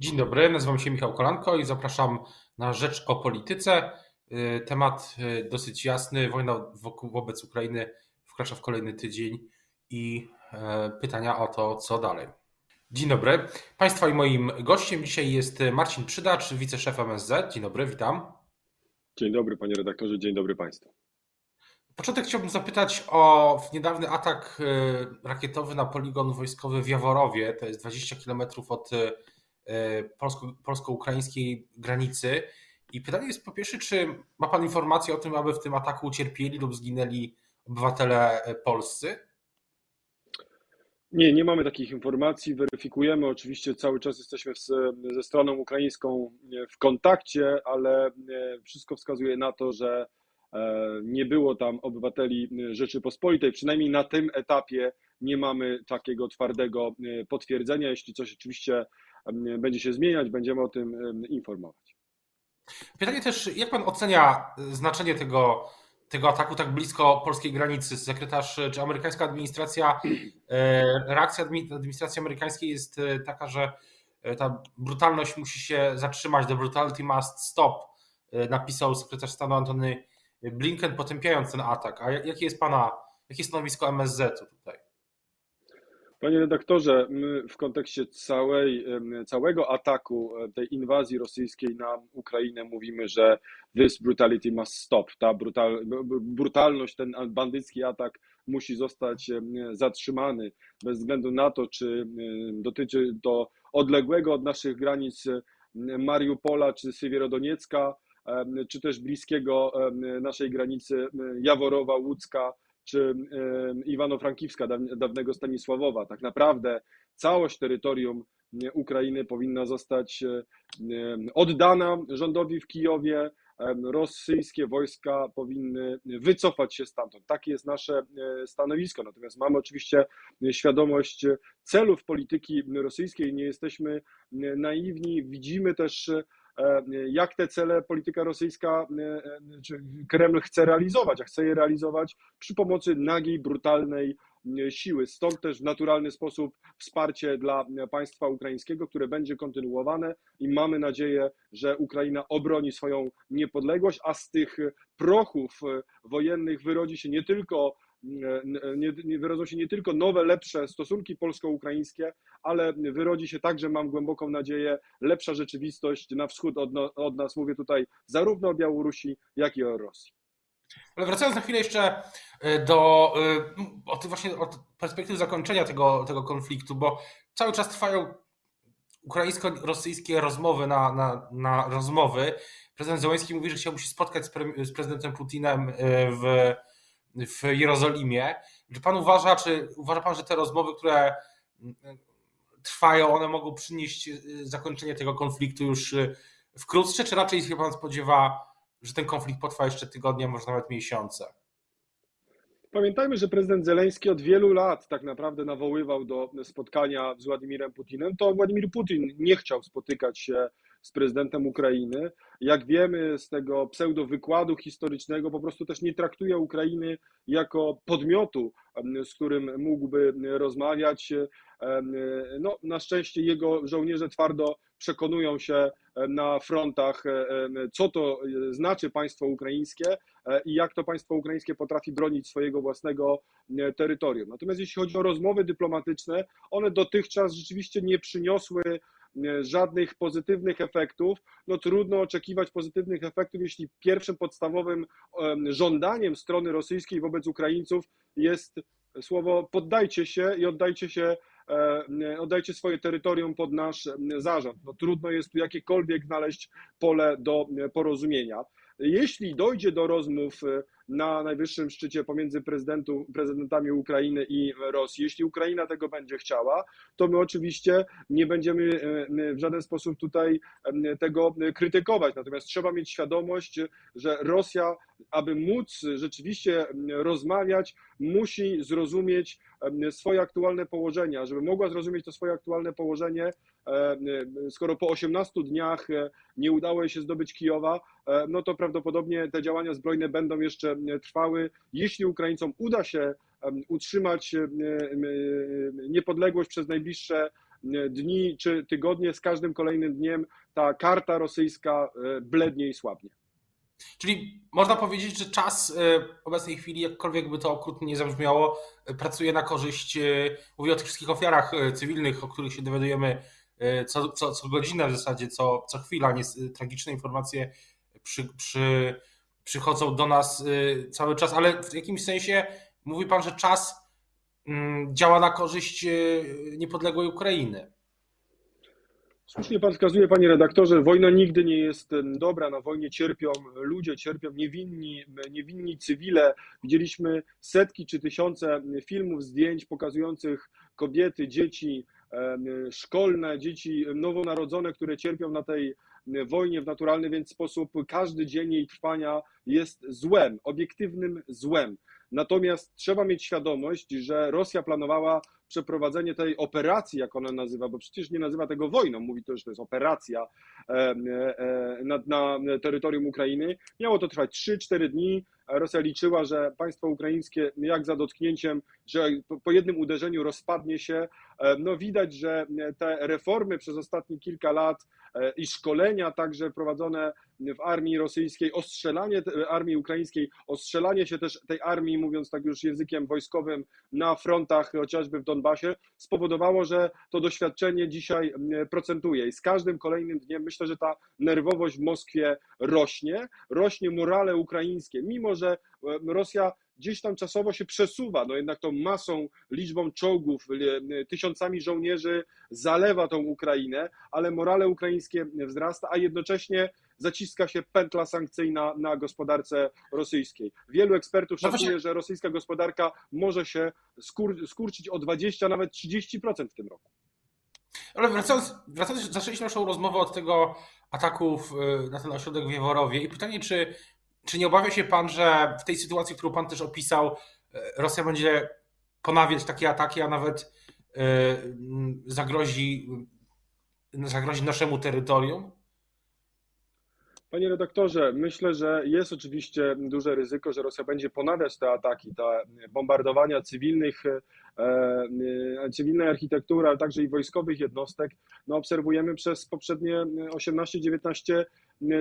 Dzień dobry, nazywam się Michał Kolanko i zapraszam na Rzecz o Polityce. Y, temat y, dosyć jasny. Wojna wokół, wobec Ukrainy wkracza w kolejny tydzień i e, pytania o to, co dalej. Dzień dobry. Państwa i moim gościem dzisiaj jest Marcin Przydacz, wiceszef MSZ. Dzień dobry, witam. Dzień dobry, panie redaktorze, dzień dobry państwu. początek chciałbym zapytać o niedawny atak y, rakietowy na poligon wojskowy w Jaworowie. To jest 20 km od polsko-ukraińskiej granicy. I pytanie jest po pierwsze, czy ma Pan informację o tym, aby w tym ataku ucierpieli lub zginęli obywatele e, polscy? Nie, nie mamy takich informacji. Weryfikujemy. Oczywiście cały czas jesteśmy ze stroną ukraińską w kontakcie, ale wszystko wskazuje na to, że e, nie było tam obywateli Rzeczypospolitej. Przynajmniej na tym etapie nie mamy takiego twardego potwierdzenia. Jeśli coś oczywiście będzie się zmieniać, będziemy o tym informować. Pytanie też, jak pan ocenia y, znaczenie tego, tego ataku tak blisko polskiej granicy? Sekretarz, czy amerykańska administracja, y, reakcja administracji amerykańskiej jest taka, że ta brutalność musi się zatrzymać, the brutality must stop, napisał sekretarz stanu Antony Blinken, potępiając ten atak. A jakie jest pana, jakie jest stanowisko MSZ tutaj? Panie redaktorze, my w kontekście całej, całego ataku, e, tej inwazji rosyjskiej na Ukrainę mówimy, że this brutality must stop. Ta brutal, brutalność, ten bandycki atak musi zostać zatrzymany bez względu na to, czy dotyczy to odległego od naszych granic Mariupola czy Sywierodoniecka, czy też bliskiego naszej granicy Jaworowa, Łódzka, czy Iwano-Frankiwska, dawnego Stanisławowa. Tak naprawdę całość terytorium Ukrainy powinna zostać oddana rządowi w Kijowie. Rosyjskie wojska powinny wycofać się stamtąd. Takie jest nasze e, stanowisko. Natomiast mamy oczywiście świadomość celów polityki rosyjskiej. Nie jesteśmy naiwni. Widzimy też E, jak te cele polityka rosyjska, e, e, czy Kreml chce realizować, a chce je realizować przy pomocy nagiej, brutalnej siły. Stąd też w naturalny sposób wsparcie dla państwa ukraińskiego, które będzie kontynuowane i mamy nadzieję, że Ukraina obroni swoją niepodległość, a z tych prochów wojennych wyrodzi się nie tylko nie wyrodzą się nie tylko nowe, lepsze stosunki polsko-ukraińskie, ale wyrodzi się także, mam głęboką nadzieję, lepsza rzeczywistość na wschód od, no, od nas. Mówię tutaj zarówno o Białorusi, jak i o Rosji. Ale wracając na chwilę jeszcze e, do e, od właśnie od perspektywy zakończenia tego, tego konfliktu, bo cały czas trwają ukraińsko-rosyjskie rozmowy na, na, na rozmowy. Prezydent Zełenski mówi, że chciałby się spotkać z, pre, z prezydentem Putinem e, w w Jerozolimie. Czy pan uważa, czy uważa pan, że te rozmowy, które mm, trwają, one mogą przynieść y, zakończenie tego konfliktu już y, wkrótce, czy raczej się pan spodziewa, że ten konflikt potrwa jeszcze tygodnie, może nawet miesiące? Pamiętajmy, że prezydent Zeleński od wielu lat tak naprawdę nawoływał do spotkania z Władimirem Putinem. To Władimir Putin nie chciał spotykać się z prezydentem Ukrainy. Jak wiemy z tego pseudo-wykładu historycznego, po prostu też nie traktuje Ukrainy jako podmiotu, z którym mógłby rozmawiać. No, na szczęście jego żołnierze twardo przekonują się na frontach, co to znaczy państwo ukraińskie i jak to państwo ukraińskie potrafi bronić swojego własnego terytorium. Natomiast jeśli chodzi o rozmowy dyplomatyczne, one dotychczas rzeczywiście nie przyniosły żadnych pozytywnych efektów, no trudno oczekiwać pozytywnych efektów, jeśli pierwszym podstawowym żądaniem strony rosyjskiej wobec Ukraińców jest słowo poddajcie się i oddajcie się e, oddajcie swoje terytorium pod nasz zarząd. No, trudno jest tu jakiekolwiek znaleźć pole do porozumienia. Jeśli dojdzie do rozmów e, na najwyższym szczycie pomiędzy prezydentami Ukrainy i Rosji, jeśli Ukraina tego będzie chciała, to my oczywiście nie będziemy e, w żaden sposób tutaj e, tego krytykować. Natomiast trzeba mieć świadomość, że Rosja, aby móc rzeczywiście rozmawiać, musi zrozumieć swoje aktualne położenie. Żeby mogła zrozumieć to swoje aktualne położenie, skoro po 18 dniach nie udało jej się zdobyć Kijowa, no to prawdopodobnie te działania zbrojne będą jeszcze trwały. Jeśli Ukraińcom uda się utrzymać niepodległość przez najbliższe dni czy tygodnie, z każdym kolejnym dniem ta karta rosyjska blednie i słabnie. Czyli można powiedzieć, że czas w obecnej chwili, jakkolwiek by to okrutnie nie zabrzmiało, pracuje na korzyść, mówię o tych wszystkich ofiarach cywilnych, o których się dowiadujemy co, co, co godzinę w zasadzie, co, co chwila, nie, tragiczne informacje przy, przy, przychodzą do nas cały czas, ale w jakimś sensie mówi Pan, że czas mm, działa na korzyść niepodległej Ukrainy. Słusznie pan wskazuje, panie redaktorze, wojna nigdy nie jest dobra. Na wojnie cierpią ludzie, cierpią niewinni, niewinni cywile. Widzieliśmy setki czy tysiące filmów, zdjęć pokazujących kobiety, dzieci szkolne, dzieci nowonarodzone, które cierpią na tej wojnie w naturalny więc sposób. Każdy dzień jej trwania jest złem, obiektywnym złem. Natomiast trzeba mieć świadomość, że Rosja planowała przeprowadzenie tej operacji, jak ona nazywa, bo przecież nie nazywa tego wojną, mówi to, że to jest operacja e, e, na, na terytorium Ukrainy. Miało to trwać 3-4 dni. Rosja liczyła, że państwo ukraińskie, jak za dotknięciem, że po jednym uderzeniu rozpadnie się. E, no widać, że te reformy przez ostatnie kilka lat i szkolenia także prowadzone w armii rosyjskiej, ostrzelanie armii ukraińskiej, ostrzelanie się też tej armii, mówiąc tak już językiem wojskowym, na frontach, chociażby w Donbasie, spowodowało, że to doświadczenie dzisiaj procentuje. I z każdym kolejnym dniem myślę, że ta nerwowość w Moskwie rośnie, rośnie morale ukraińskie, mimo że Rosja gdzieś tam czasowo się przesuwa, no jednak tą masą, liczbą czołgów, tysiącami żołnierzy zalewa tą Ukrainę, ale morale ukraińskie wzrasta, a jednocześnie zaciska się pętla sankcyjna na gospodarce rosyjskiej. Wielu ekspertów no szacuje, że rosyjska gospodarka może się skur skurczyć o 20, nawet 30% w tym roku. Ale wracając, wracając, zaczęliśmy naszą rozmowę od tego ataku na ten ośrodek w Jeworowie i pytanie, czy, czy nie obawia się Pan, że w tej sytuacji, którą Pan też opisał, e, Rosja będzie ponawiać takie ataki, a nawet e, zagrozi, zagrozi naszemu terytorium? Panie redaktorze, myślę, że jest oczywiście duże ryzyko, że Rosja będzie ponawiać te ataki, te bombardowania cywilnych, e, e, cywilnej architektury, ale także i wojskowych jednostek. No, obserwujemy przez poprzednie 18-19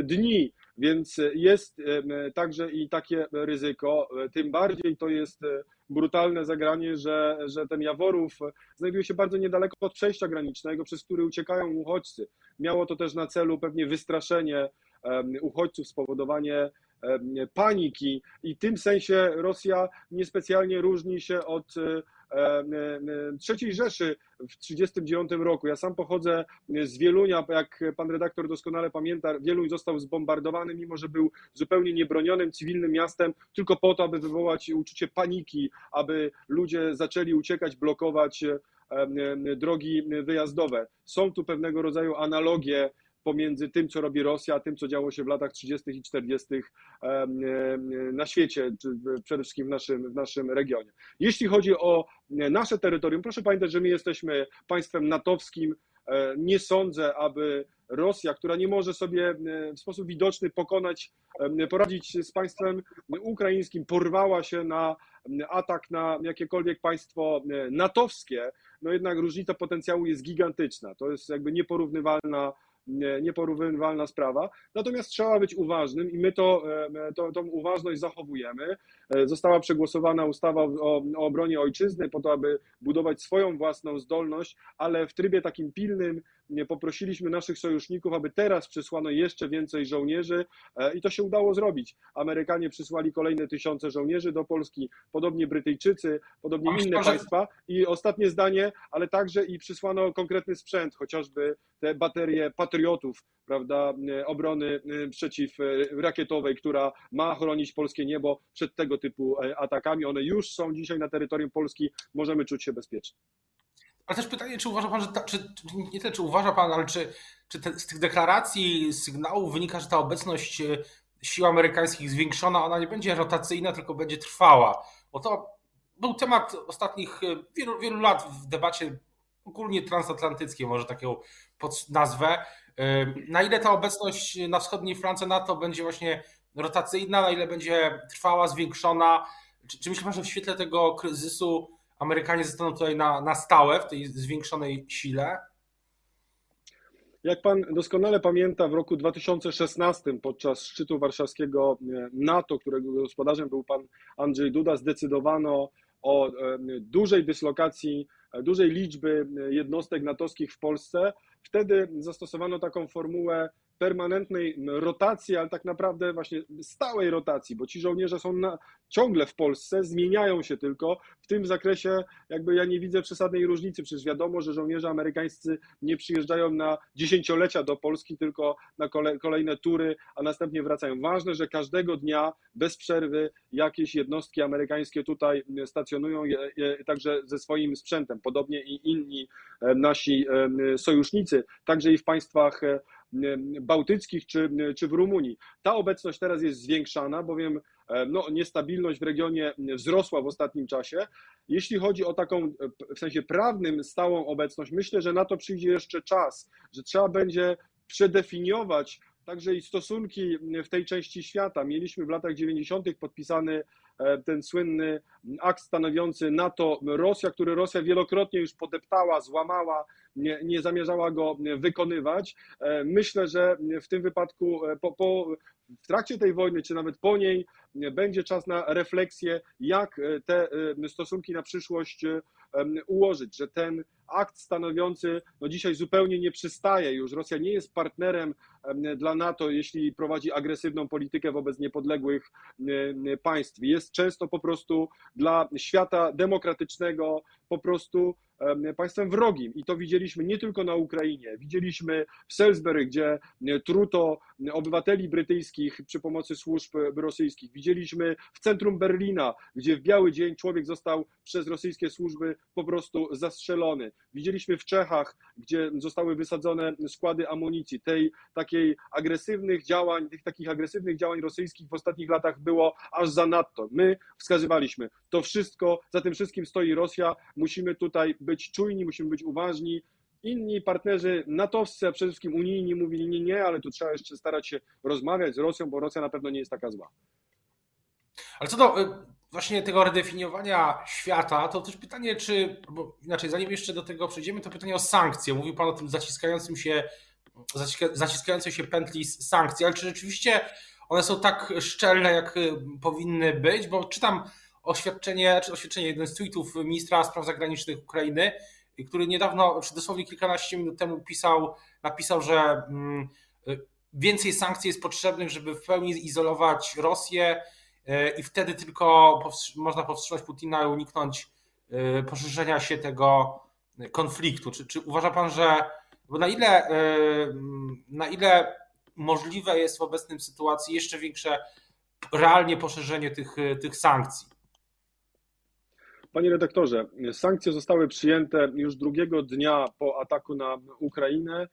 dni, więc jest e, także i takie ryzyko. Tym bardziej to jest brutalne zagranie, że, że ten Jaworów znajduje się bardzo niedaleko od przejścia granicznego, przez który uciekają uchodźcy. Miało to też na celu pewnie wystraszenie uchodźców, spowodowanie paniki i w tym sensie Rosja niespecjalnie różni się od III Rzeszy w 1939 roku. Ja sam pochodzę z Wielunia, jak pan redaktor doskonale pamięta, Wieluń został zbombardowany, mimo że był zupełnie niebronionym, cywilnym miastem, tylko po to, aby wywołać uczucie paniki, aby ludzie zaczęli uciekać, blokować drogi wyjazdowe. Są tu pewnego rodzaju analogie pomiędzy tym, co robi Rosja, a tym, co działo się w latach 30. i 40. na świecie, czy przede wszystkim w naszym, w naszym regionie. Jeśli chodzi o nasze terytorium, proszę pamiętać, że my jesteśmy państwem natowskim. E, nie sądzę, aby Rosja, która nie może sobie w sposób widoczny pokonać, poradzić z państwem ukraińskim, porwała się na atak na jakiekolwiek państwo natowskie, no jednak różnica potencjału jest gigantyczna. To jest jakby nieporównywalna nieporównywalna sprawa. Natomiast trzeba być uważnym i my to, e, to, tą uważność zachowujemy. E, została przegłosowana ustawa o, o obronie ojczyzny po to, aby budować swoją własną zdolność, ale w trybie takim pilnym poprosiliśmy naszych sojuszników, aby teraz przysłano jeszcze więcej żołnierzy e, i to się udało zrobić. Amerykanie przysłali kolejne tysiące żołnierzy do Polski, podobnie Brytyjczycy, podobnie inne państwa. I ostatnie zdanie, ale także i przysłano konkretny sprzęt, chociażby te baterie patriotów, prawda, e, obrony e, przeciwrakietowej, która ma chronić polskie niebo przed tego typu atakami. One już są dzisiaj na terytorium Polski, możemy czuć się bezpiecznie. Ale też pytanie, czy uważa pan, że ta, czy, nie tyle, czy uważa pan, ale czy, czy te, z tych deklaracji, sygnałów wynika, że ta obecność e, sił amerykańskich zwiększona, ona nie będzie rotacyjna, tylko będzie trwała. Bo to był temat ostatnich e, wielu, wielu lat w debacie ogólnie transatlantyckiej, może taką pod nazwę. E, na ile ta obecność na wschodniej flance NATO będzie właśnie rotacyjna, na ile będzie trwała, zwiększona? Czy, czy myśli pan, że w świetle tego kryzysu Amerykanie zostaną tutaj na, na stałe w tej zwiększonej sile? Jak pan doskonale pamięta, w roku 2016 podczas szczytu warszawskiego NATO, którego gospodarzem był pan Andrzej Duda, zdecydowano o dużej dyslokacji, dużej liczby jednostek natowskich w Polsce. Wtedy zastosowano taką formułę permanentnej rotacji, ale tak naprawdę właśnie stałej rotacji, bo ci żołnierze są na, ciągle w Polsce, zmieniają się tylko. W tym zakresie jakby ja nie widzę przesadnej różnicy, przecież wiadomo, że żołnierze amerykańscy nie przyjeżdżają na dziesięciolecia do Polski, tylko na kolejne tury, a następnie wracają. Ważne, że każdego dnia bez przerwy jakieś jednostki amerykańskie tutaj stacjonują, także ze swoim sprzętem, podobnie i inni e, nasi e, sojusznicy, także i w państwach e, bałtyckich czy, czy w Rumunii. Ta obecność teraz jest zwiększana, bowiem e, no, niestabilność w regionie wzrosła w ostatnim czasie. Jeśli chodzi o taką e, w sensie prawnym stałą obecność, myślę, że na to przyjdzie jeszcze czas, że trzeba będzie przedefiniować także i stosunki w tej części świata. Mieliśmy w latach 90. podpisany e, ten słynny akt stanowiący NATO-Rosja, który Rosja wielokrotnie już podeptała, złamała, nie, nie zamierzała go wykonywać. E, myślę, że w tym wypadku e, po, po, w trakcie tej wojny, czy nawet po niej, będzie czas na refleksję, jak te stosunki na przyszłość ułożyć, że ten akt stanowiący no dzisiaj zupełnie nie przystaje już. Rosja nie jest partnerem dla NATO, jeśli prowadzi agresywną politykę wobec niepodległych państw. Jest często po prostu dla świata demokratycznego po prostu państwem wrogim. I to widzieliśmy nie tylko na Ukrainie. Widzieliśmy w Salisbury, gdzie truto obywateli brytyjskich przy pomocy służb rosyjskich. Widzieliśmy w centrum Berlina, gdzie w biały dzień człowiek został przez rosyjskie służby po prostu zastrzelony. Widzieliśmy w Czechach, gdzie zostały wysadzone składy amunicji. Tej takiej agresywnych działań, tych takich agresywnych działań rosyjskich w ostatnich latach było aż zanadto. My wskazywaliśmy, to wszystko, za tym wszystkim stoi Rosja, musimy tutaj być czujni, musimy być uważni. Inni partnerzy natowscy, a przede wszystkim unijni mówili nie, nie, ale tu trzeba jeszcze starać się rozmawiać z Rosją, bo Rosja na pewno nie jest taka zła. Ale co do y, właśnie tego redefiniowania świata, to też pytanie, czy, bo inaczej, zanim jeszcze do tego przejdziemy, to pytanie o sankcje. Mówił Pan o tym zaciskającym się, zaciskającej się pętli sankcji, ale czy rzeczywiście one są tak szczelne, jak y, powinny być? Bo czytam oświadczenie, czy oświadczenie, jeden z tweetów ministra spraw zagranicznych Ukrainy, który niedawno, czy dosłownie kilkanaście minut temu pisał, napisał, że mm, więcej sankcji jest potrzebnych, żeby w pełni izolować Rosję, E, i wtedy tylko można powstrzymać Putina i uniknąć e, poszerzenia się tego konfliktu. Czy, czy uważa pan, że bo na ile, e, na ile możliwe jest w obecnym sytuacji jeszcze większe realnie poszerzenie tych, tych sankcji? Panie redaktorze, sankcje zostały przyjęte już drugiego dnia po ataku na Ukrainę.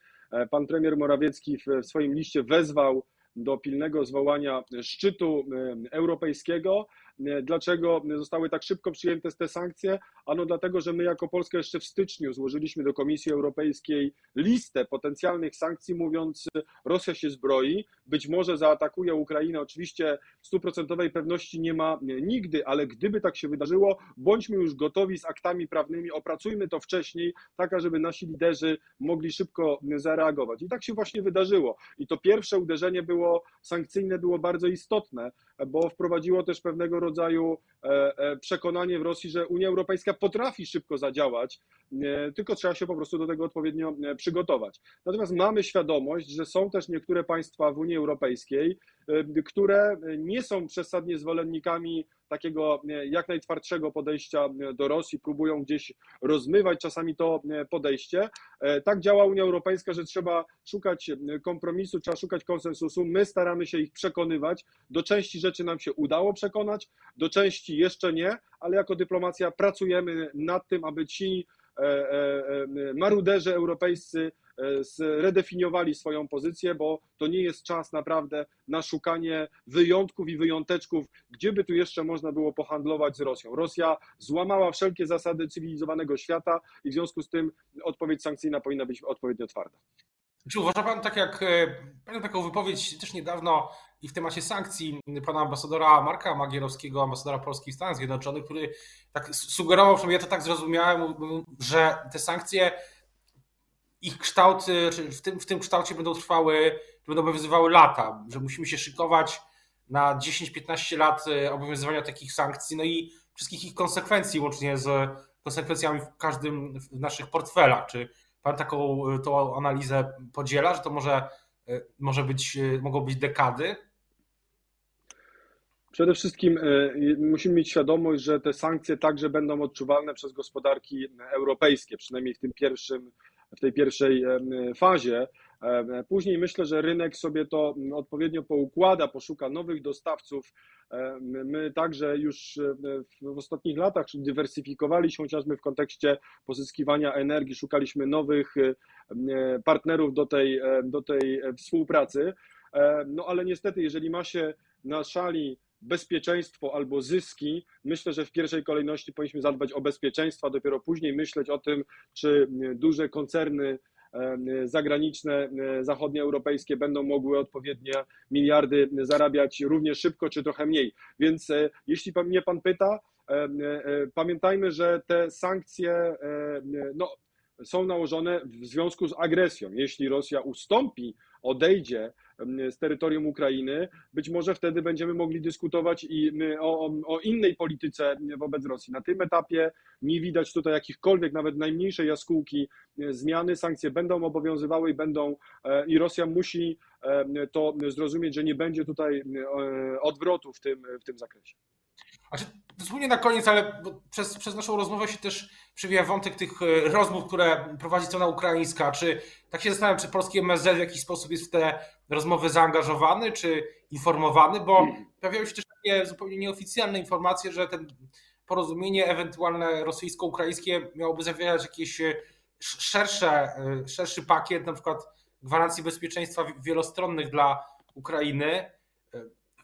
Pan premier Morawiecki w swoim liście wezwał do pilnego zwołania szczytu europejskiego. Dlaczego zostały tak szybko przyjęte te sankcje? Ano dlatego, że my jako Polska jeszcze w styczniu złożyliśmy do Komisji Europejskiej listę potencjalnych sankcji, mówiąc, Rosja się zbroi, być może zaatakuje Ukrainę. Oczywiście stuprocentowej pewności nie ma nigdy, ale gdyby tak się wydarzyło, bądźmy już gotowi z aktami prawnymi, opracujmy to wcześniej, tak żeby nasi liderzy mogli szybko zareagować. I tak się właśnie wydarzyło. I to pierwsze uderzenie było sankcyjne, było bardzo istotne, bo wprowadziło też pewnego rodzaju e, e, przekonanie w Rosji, że Unia Europejska potrafi szybko zadziałać, e, tylko trzeba się po prostu do tego odpowiednio przygotować. Natomiast mamy świadomość, że są też niektóre państwa w Unii Europejskiej, które nie są przesadnie zwolennikami takiego jak najtwardszego podejścia do Rosji, próbują gdzieś rozmywać czasami to podejście. Tak działa Unia Europejska, że trzeba szukać kompromisu, trzeba szukać konsensusu. My staramy się ich przekonywać. Do części rzeczy nam się udało przekonać, do części jeszcze nie, ale jako dyplomacja pracujemy nad tym, aby ci e, e, e, maruderzy europejscy zredefiniowali swoją pozycję, bo to nie jest czas naprawdę na szukanie wyjątków i wyjąteczków, gdzie by tu jeszcze można było pohandlować z Rosją. Rosja złamała wszelkie zasady cywilizowanego świata i w związku z tym odpowiedź sankcyjna powinna być odpowiednio twarda. Czy uważa Pan, tak jak pamiętam taką wypowiedź też niedawno i w temacie sankcji pana ambasadora Marka Magierowskiego, ambasadora Polski w Stanach Zjednoczonych, który tak sugerował, przynajmniej ja to tak zrozumiałem, że te sankcje ich kształt w tym, w tym kształcie będą trwały, będą obowiązywały lata, że musimy się szykować na 10-15 lat obowiązywania takich sankcji, no i wszystkich ich konsekwencji, łącznie z konsekwencjami w każdym w naszych portfelach. Czy Pan taką tą analizę podziela, że to może, może być, mogą być dekady? Przede wszystkim e, musimy mieć świadomość, że te sankcje także będą odczuwalne przez gospodarki europejskie, przynajmniej w tym pierwszym, w tej pierwszej e, fazie. E, później myślę, że rynek sobie to odpowiednio poukłada, poszuka nowych dostawców. My także już w ostatnich latach dywersyfikowaliśmy chociażby w kontekście pozyskiwania energii, szukaliśmy nowych partnerów do tej, do tej współpracy. No ale niestety, jeżeli ma się na szali bezpieczeństwo albo zyski, myślę, że w pierwszej kolejności powinniśmy zadbać o bezpieczeństwo, a dopiero później myśleć o tym, czy duże koncerny zagraniczne, zachodnioeuropejskie będą mogły odpowiednie miliardy zarabiać równie szybko, czy trochę mniej. Więc e, jeśli mnie pan pyta, e, e, pamiętajmy, że te sankcje no, są nałożone w związku z agresją. Jeśli Rosja ustąpi, odejdzie z terytorium Ukrainy, być może wtedy będziemy mogli dyskutować i o, o, innej polityce wobec Rosji. Na tym etapie nie widać tutaj jakichkolwiek, nawet najmniejszej jaskółki zmiany. Sankcje będą obowiązywały i będą, e, i Rosja musi e, to zrozumieć, że nie będzie tutaj e, odwrotu w tym, w tym zakresie. Zupełnie na koniec, ale przez, przez naszą rozmowę się też przewija wątek tych e, rozmów, które prowadzi strona ukraińska. Czy tak się zastanawiam, czy polski MSZ w jakiś sposób jest w te rozmowy zaangażowany, czy informowany, bo pojawiają się też takie zupełnie nieoficjalne informacje, że ten porozumienie ewentualne rosyjsko-ukraińskie miałoby zawierać jakieś e, szersze, e, szerszy pakiet, na przykład gwarancji bezpieczeństwa wielostronnych dla Ukrainy.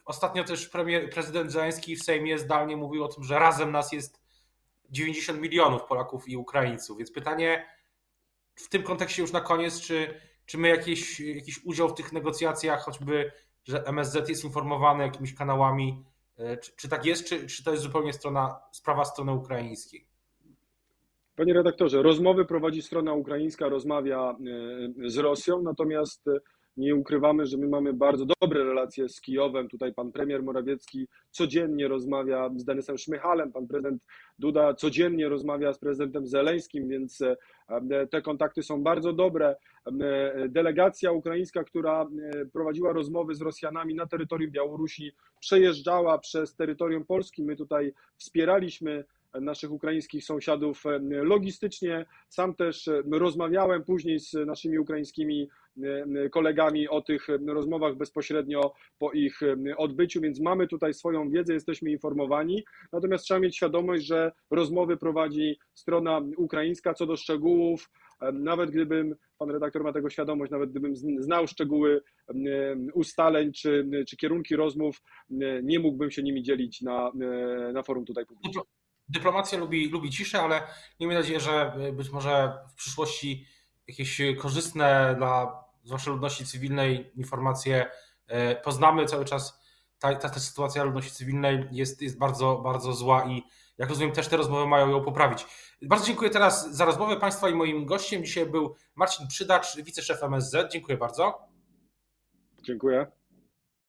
Ostatnio też premier, prezydent Zeleński w Sejmie zdalnie mówił o tym, że razem nas jest 90 milionów Polaków i Ukraińców. Więc pytanie w tym kontekście już na koniec, czy, czy my jakiś, jakiś udział w tych negocjacjach, choćby, że MSZ jest informowany jakimiś kanałami, e, czy, czy tak jest, czy, czy to jest zupełnie strona, sprawa strony ukraińskiej? Panie redaktorze, rozmowy prowadzi strona ukraińska, rozmawia e, z Rosją, natomiast nie ukrywamy, że my mamy bardzo dobre relacje z Kijowem. Tutaj pan premier Morawiecki codziennie rozmawia z Denisem Szmychalem, pan prezydent Duda codziennie rozmawia z prezydentem Zeleńskim, więc e, te kontakty są bardzo dobre. E, delegacja ukraińska, która e, prowadziła rozmowy z Rosjanami na terytorium Białorusi, przejeżdżała przez terytorium Polski. My tutaj wspieraliśmy naszych ukraińskich sąsiadów logistycznie. Sam też rozmawiałem później z naszymi ukraińskimi kolegami o tych rozmowach bezpośrednio po ich odbyciu, więc mamy tutaj swoją wiedzę, jesteśmy informowani. Natomiast trzeba mieć świadomość, że rozmowy prowadzi strona ukraińska co do szczegółów. Nawet gdybym, pan redaktor ma tego świadomość, nawet gdybym znał szczegóły ustaleń czy, czy kierunki rozmów, nie mógłbym się nimi dzielić na, na forum tutaj publicznym. Dyplomacja lubi, lubi ciszę, ale miejmy nadzieję, że być może w przyszłości jakieś korzystne dla zwłaszcza ludności cywilnej informacje e, poznamy cały czas. Ta, ta, ta sytuacja ludności cywilnej jest, jest bardzo, bardzo zła i jak rozumiem, też te rozmowy mają ją poprawić. Bardzo dziękuję teraz za rozmowę Państwa i moim gościem dzisiaj był Marcin Przydacz, wiceszef MSZ. Dziękuję bardzo. Dziękuję.